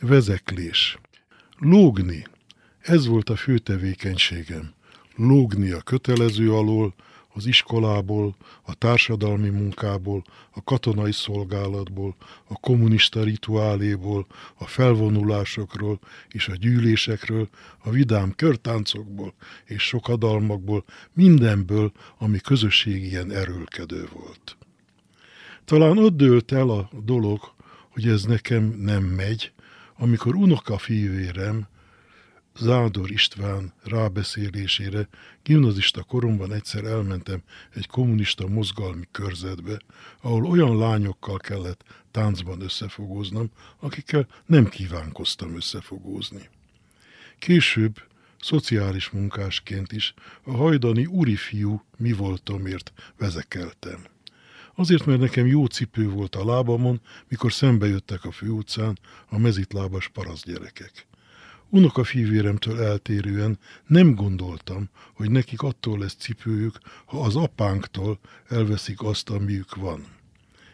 Vezeklés. Lógni. Ez volt a fő tevékenységem. Lógni a kötelező alól, az iskolából, a társadalmi munkából, a katonai szolgálatból, a kommunista rituáléból, a felvonulásokról és a gyűlésekről, a vidám körtáncokból és sokadalmakból, mindenből, ami közösség ilyen erőlkedő volt. Talán ott dőlt el a dolog, hogy ez nekem nem megy, amikor unoka fivérem, Zádor István rábeszélésére gimnazista koromban egyszer elmentem egy kommunista mozgalmi körzetbe, ahol olyan lányokkal kellett táncban összefogóznom, akikkel nem kívánkoztam összefogózni. Később szociális munkásként is a hajdani úri fiú mi voltomért vezekeltem. Azért, mert nekem jó cipő volt a lábamon, mikor szembe jöttek a főutcán a mezitlábas parasztgyerekek. Unoka fivéremtől eltérően nem gondoltam, hogy nekik attól lesz cipőjük, ha az apánktól elveszik azt, amiük van.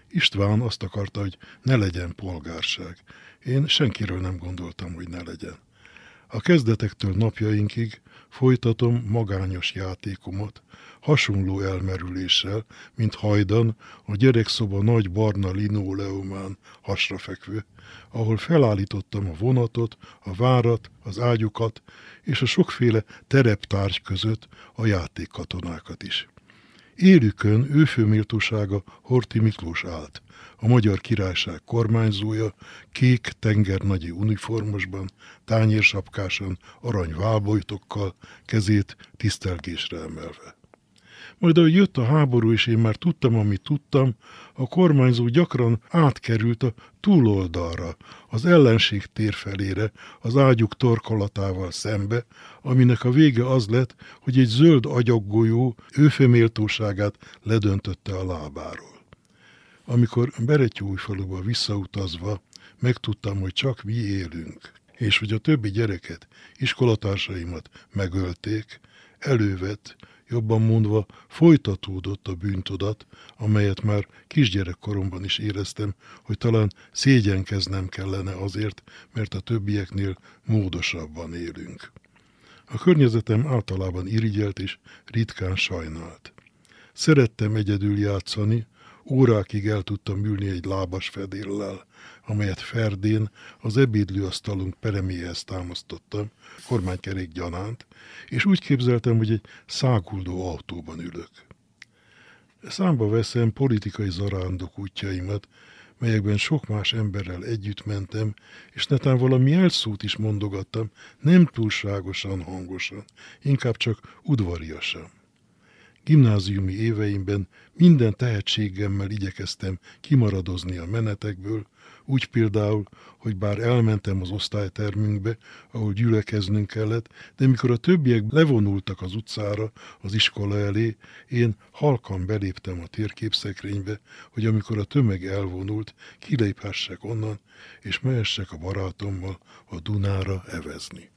István azt akarta, hogy ne legyen polgárság. Én senkiről nem gondoltam, hogy ne legyen. A kezdetektől napjainkig folytatom magányos játékomat, hasonló elmerüléssel, mint hajdan a gyerekszoba nagy barna linoleumán hasrafekvő, ahol felállítottam a vonatot, a várat, az ágyukat és a sokféle tereptárgy között a játékkatonákat is. Érükön őfőméltósága Horti Miklós állt, a Magyar Királyság kormányzója, kék tengernagyi uniformosban, tányérsapkásan, arany válbojtokkal, kezét tisztelgésre emelve. Majd ahogy jött a háború, és én már tudtam, amit tudtam, a kormányzó gyakran átkerült a túloldalra, az ellenség tér felére, az ágyuk torkolatával szembe, aminek a vége az lett, hogy egy zöld agyaggolyó őfeméltóságát ledöntötte a lábáról. Amikor Beretyújfaluba visszautazva megtudtam, hogy csak mi élünk, és hogy a többi gyereket, iskolatársaimat megölték, elővett, jobban mondva folytatódott a bűntudat, amelyet már kisgyerekkoromban is éreztem, hogy talán szégyenkeznem kellene azért, mert a többieknél módosabban élünk. A környezetem általában irigyelt és ritkán sajnált. Szerettem egyedül játszani, órákig el tudtam ülni egy lábas fedéllel, amelyet Ferdén az ebédlőasztalunk pereméhez támasztottam, kormánykerék gyanánt, és úgy képzeltem, hogy egy száguldó autóban ülök. Számba veszem politikai zarándok útjaimat, melyekben sok más emberrel együtt mentem, és netán valami elszót is mondogattam, nem túlságosan hangosan, inkább csak udvariasan. Gimnáziumi éveimben minden tehetségemmel igyekeztem kimaradozni a menetekből, úgy például, hogy bár elmentem az osztálytermünkbe, ahol gyülekeznünk kellett, de mikor a többiek levonultak az utcára, az iskola elé, én halkan beléptem a térképszekrénybe, hogy amikor a tömeg elvonult, kiléphessek onnan, és mehessek a barátommal a Dunára evezni.